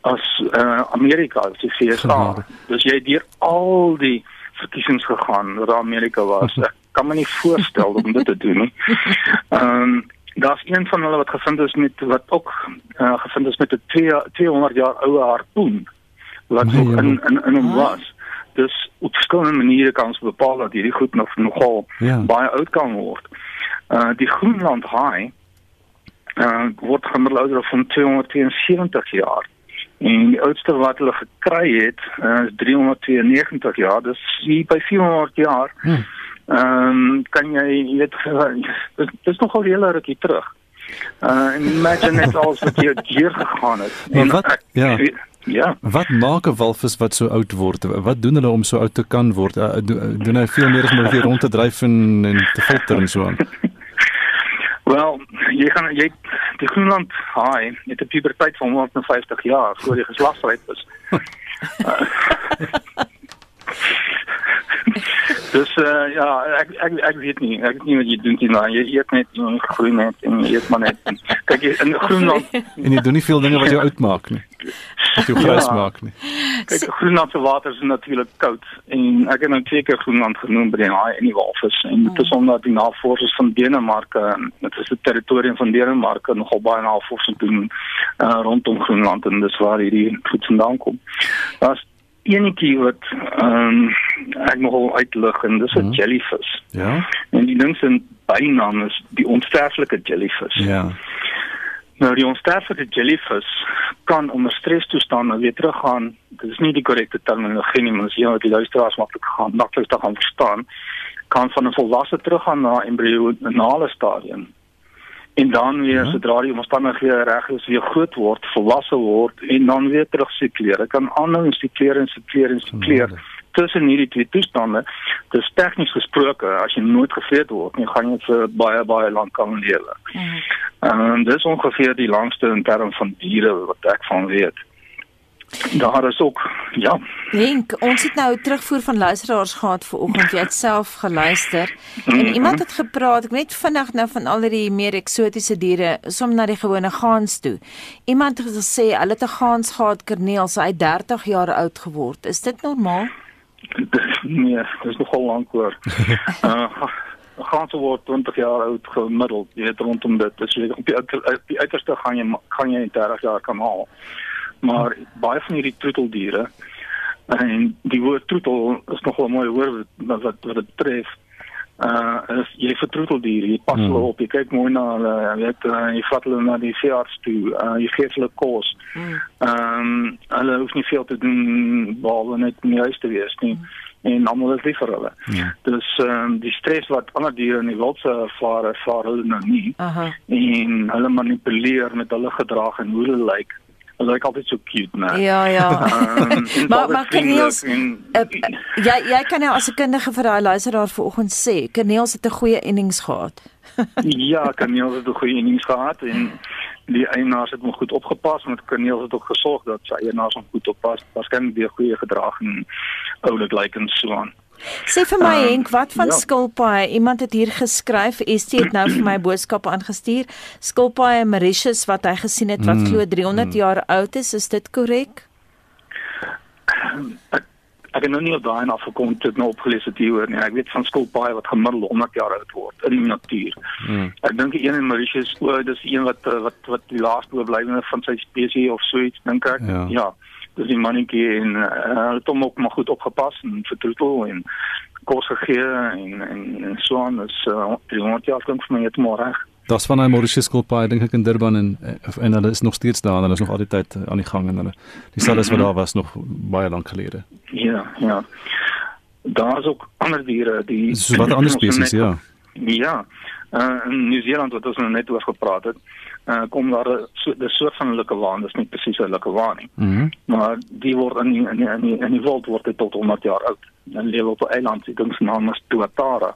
as uh, Amerika, as die VSA. Dus jy het deur al die verkiesings gegaan wat Amerika was. *laughs* Ek kan my nie voorstel om dit te doen nie. Ehm *laughs* um, daar's een van hulle wat gevind is met wat ook uh, gevind is met 'n 200 jaar ou harpoen wat nee, ook in in in hom was. Dus op verskillende maniere kan ons bepaal dat hierdie goed nog nogal ja. baie oud kan word. Uh die Groenland haai uh word gemiddeld ouder van 272 jaar. En die oudste wat hulle gekry het, uh, is 392 jaar. Dis hier by 400 jaar. Hm. Ehm um, kan jy jy weet *laughs* dis, dis nog al hele rukkie terug. Uh imagine net als wat jy hier gegaan het. En wat ek, ja. Ja. Wat maak 'n walvis wat so oud word? Wat doen hulle om so oud te kan word? Uh, doen hy veel meer as om weer rond te dryf en, en te filter en so aan? *laughs* Wel, jy gaan jy die Groenland haai met 'n puberteit van 150 jaar voor die geslagsryp is. *laughs* *laughs* dus uh, ja, ek ek ek weet nie, ek weet nie wat jy doen nie, maar jy eet net jy groei net en jy eet maar net. Kyk jy in Groenland en jy doen nie veel dinge wat jou oud maak nie wat jou grys ja. maak nie. Kyk, Groenland se water is natuurlik koud en ek het nou twee keer Groenland genoem by die haai en die walvis en dit is hmm. omdat die navorsers van Denemarke, dit is 'n territorium van Denemarke nogal baie navorsing doen uh, rondom Groenland en dis waar hierdie goed vandaan kom. Daar's enetjie wat ehm um, ek nogal uitlig en dis 'n hmm. jellyfish. Ja. En die ding se bynaam is die onsterflike jellyfish. Ja. Nou die onsterflike jellyfish kan onder strestoestande weer teruggaan. Dit is nie die korrekte terminologie nie, maar as jy wat die luisteraars maklik gaan maklik te gaan verstaan, kan van 'n volwasse teruggaan na embrionale stadium. En dan weer ja. sodra die omstandighede reg is, weer groot word, volwasse word en dan weer terug sikleer. Dit kan aanhou sikleer en sikleer en sikleer. Ja tussen hierdie twee toestande, dis tegnies gesproke, as jy nooit gevreet word nie, gaan jy vir baie baie lank kan lewe. Mhm. Ehm mm um, dis ongeveer die langste in terme van diere wat ek van weet. Daar is ook ja. Dink, ons het nou terugvoer van luisteraars gehad vanoggend. Jy het self geluister en mm -hmm. iemand het gepraat, ek net vinnig nou van al die meer eksotiese diere, som na die gewone gaans toe. Iemand het gesê hulle het 'n gaans gehad, Kerneel, sy het 30 jaar oud geword. Is dit normaal? nee, dis nogal lank hoor. *laughs* uh gaan so word 20 jaar oud gemiddeld, jy weet rondom dit. Dis jy op die uiterste gaan jy gaan jy 30 jaar kan haal. Maar baie van hierdie troeteldiere en die woord troetel is nogal mooi hoor wat wat dit betref uh as jy vertroetel diere, jy pas hulle mm. op, jy kyk mooi na hulle, jy weet uh, jy vat hulle na die veearts toe, uh jy gee hulle kos. Mm. Ehm um, hulle hoef nie veel te doen behalwe net in die huis te wees nie. Mm. En almal is lief vir hulle. Ja. Dus ehm um, die stres wat ander diere in die wild se ervaar, ervaar hulle nou nie. Aha. En hulle manipuleer met hulle gedrag en hoe hulle lyk. Like, Hulle lyk altyd so cute, né? Ja, ja. Um, *laughs* maar maar Kneels, uh, jy jy kan nou as 'n kundige vir daai luisteraar vanoggend sê, Kneels het 'n goeie innings gehad. *laughs* ja, Kneels het 'n goeie innings gehad en die eienaars het hom goed opgepas met Kneels het ook gesorg dat sy eienaars hom goed oppas. Waarskynlik weer goeie gedrag en oulik lyk like en so aan. Sê vir my um, Henk, wat van ja. skilpaaie? Iemand het hier geskryf, ST het nou vir my boodskap aangestuur. Skilpaaie Mauritius wat hy gesien het wat mm, glo 300 mm. jaar oud is, is dit korrek? Ek ek het nog nie daai na gekom tot nou opgelees het hieroor nie. Ek weet van skilpaaie wat gemiddeld 100 jaar oud word in die natuur. Mm. Ek dink een in Mauritius, o, dis een wat wat wat die laaste oorblywende van sy spesies of so iets dink ek. Ja. ja dis die mannetjie en uh, hulle het hom ook maar goed opgepas en vertroetel en kos gegee en en, en so aan is uh, 300 jaar klink vir my net maar reg. Das van 'n Mauritius Skulpie dink ek in Durban en en hulle is nog steeds daar en hulle is nog altyd tyd aan die gang en hulle dieselfde wat daar was nog baie lank gelede. Ja, ja. Daar is ook ander diere die so wat ander spesies ja. Ja. Uh, in Nieu-Seeland wat ons nou net oor gepraat het, uh, kom daar 'n so, soort van lukke waan, dis nie presies 'n lukke waan nie. Mm -hmm. Maar die word in die, in die, in die, in die wild word dit tot 100 jaar oud. En leef op 'n eiland, dit is naam is Tuatara.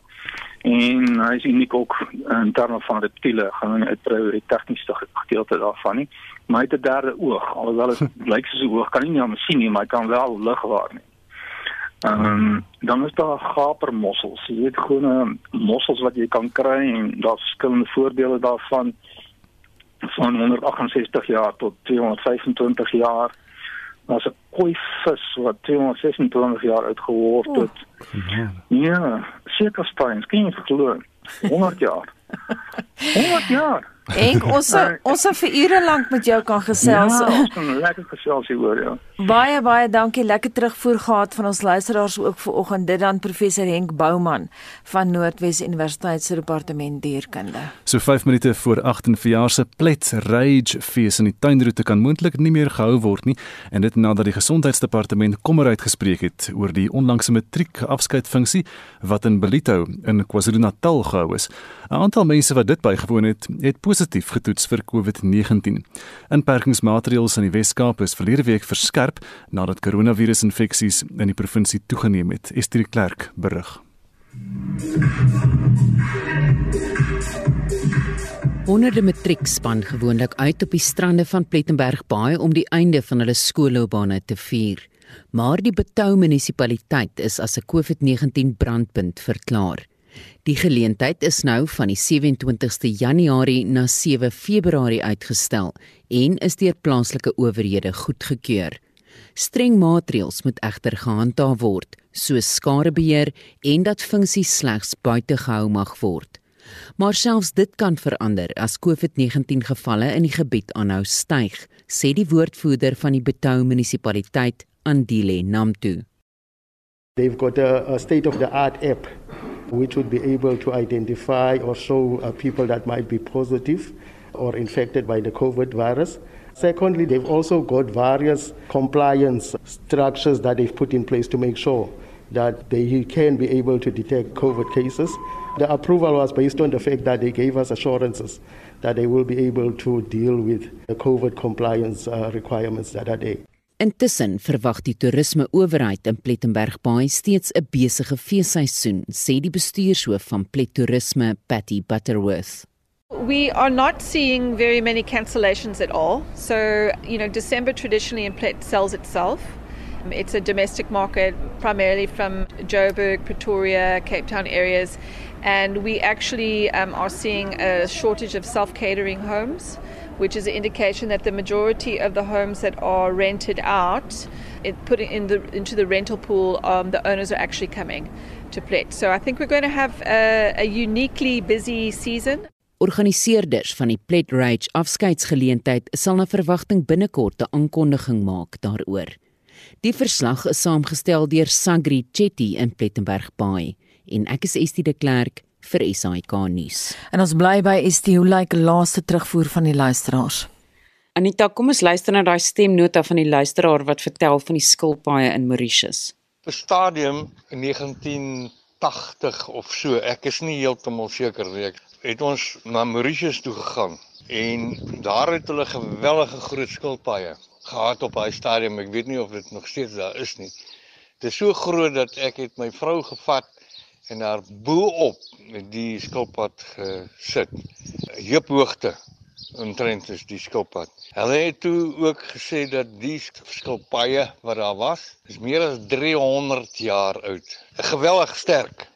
En hy is uniek ook in terme van reptiele, gaan nie uitbrei oor die tegniese gedeelte daarvan nie. Maar hy het 'n derde oog, alhoewel dit *laughs* lyk soos 'n oog, kan nie nou sien nie, maar hy kan wel lig waarneem. Ehm um, dan is daar gapermossels. Jy weet gewone mossels wat jy kan kry en daar's verskillende voorbeelde daarvan van 168 jaar tot 225 jaar. Daar's 'n koi vis wat 226 jaar oud geword het. Oh, ja, steins, kan jy glo? 100 jaar. *laughs* 100 jaar. En *laughs* ons ons sal vir ure lank met jou kan gesels. Ja, ons kan *laughs* lekker gesels hier hoor, ja. Baie baie dankie. Lekker terugvoer gehad van ons luisteraars ook vanoggend. Dit dan professor Henk Bouman van Noordwes Universiteit se departement dierkunde. So 5 minute voor 8 en verjaar se Plet Rage fees in die tuinroete kan moontlik nie meer gehou word nie en dit nadat die gesondheidsdepartement kommer uitgespreek het oor die onlangse matriek afskeidfunksie wat in Belito in KwaZulu-Natal gehou is. 'n Aantal mense wat dit bygewoon het, het positief getoets vir COVID-19. Inperkingsmaatreëls in die Wes-Kaap is verlede week verskerp nadat koronavirusinfeksies in die provinsie toegeneem het. Esther Klerk berig. Honderde matriekspan gewoonlik uit op die strande van Plettenberg Baai om die einde van hulle skoolloopbane te vier. Maar die Betou munisipaliteit is as 'n COVID-19 brandpunt verklaar. Die geleentheid is nou van die 27ste Januarie na 7 Februarie uitgestel en is deur plaaslike owerhede goedgekeur. Streng maatreëls moet egter gehandhaaf word, soos skadebeheer en dat funksies slegs buite gehou mag word. Maar selfs dit kan verander as COVID-19 gevalle in die gebied aanhou styg, sê die woordvoerder van die Betou munisipaliteit, Andile Namtu. They've got a, a state of the art app which would be able to identify or show uh, people that might be positive or infected by the COVID virus. Secondly, they've also got various compliance structures that they've put in place to make sure that they can be able to detect COVID cases. The approval was based on the fact that they gave us assurances that they will be able to deal with the COVID compliance uh, requirements that are there. Intussen verwag die toerismeowerheid in Plettenberg Baai steeds 'n besige feesseisoen, sê die bestuurshoof van Plet Toerisme, Patty Butterworth. We are not seeing very many cancellations at all. So, you know, December traditionally in Plet sells itself. It's a domestic market primarily from Joburg, Pretoria, Cape Town areas. And we actually um, are seeing a shortage of self catering homes. Which is an indication that the majority of the homes that are rented out, it put in the into the rental pool, um, the owners are actually coming to Plet. So I think we're going to have a, a uniquely busy season. Organiseerders van die Plet Rage afskeidsgeleentheid sal na verwagting binnekort 'n aankondiging maak daaroor. Die verslag is saamgestel deur Sagri Chetty in Plettenberg Bay en ek is Estie de Klerk vir SAK nuus. En ons bly by Estie, hoe lyk laaste terugvoer van die luisteraars? Anita, kom ons luister na daai stemnota van die luisteraar wat vertel van die skilpaaie in Mauritius. 'n Stadium in 1980 of so, ek is nie heeltemal seker nie. Het ons na Mauritius toe gegaan en daar het hulle geweldige groot skilpaaie gehad op daai stadium. Ek weet nie of dit nog steeds daar is nie. Dit is so groot dat ek het my vrou gevat en daar bo-op met die skilpad gesit. Heuphoogte omtrent is die skilpad. Hulle het toe ook gesê dat die skilpaaie wat daar was, is meer as 300 jaar oud. Geweldig sterk.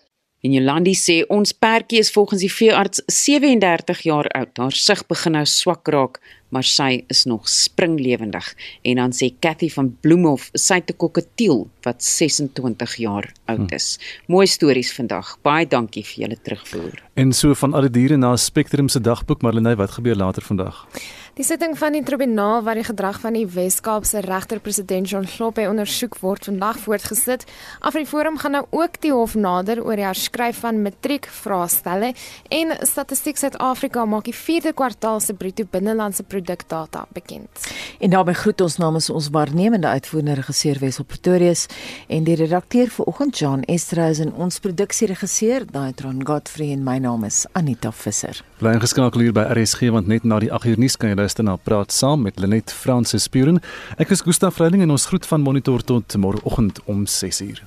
En Jolandi sê ons perdjie is volgens die veearts 37 jaar oud. Haar sig begin nou swak raak, maar sy is nog springlewendig. En dan sê Cathy van Bloemhof, sy het 'n kokketiel wat 26 jaar oud hm. is. Hm. Mooi stories vandag. Baie dankie vir julle terugvoer. En so van alle diere na Spectrum se dagboek, Marlene, wat gebeur later vandag? Die sitting van die tribunaal waar die gedrag van die Wes-Kaapse regter-president John Sloppe ondersoek word vandag voortgesit. Afriforum gaan nou ook die hof nader oor die herskryf van matriekvraestelle en Statistiek Suid-Afrika maak die 4de kwartaal se bruto binnelandse produk data bekend. En daarmee groet ons namens ons waarnemende uitvoerende regisseur Wesel Pretorius en die redakteur vanoggend John Estreus en ons produksieregisseur Daitron Godfrey en my naam is Anita Visser. Bly ingeskakel hier by RSG want net na die 8 uur nuus kan jy luister na Praat saam met Lenet Fransis Spuren. Ek is Gustaf Vreiding en ons groet van Monitor tot môreoggend om 6 uur.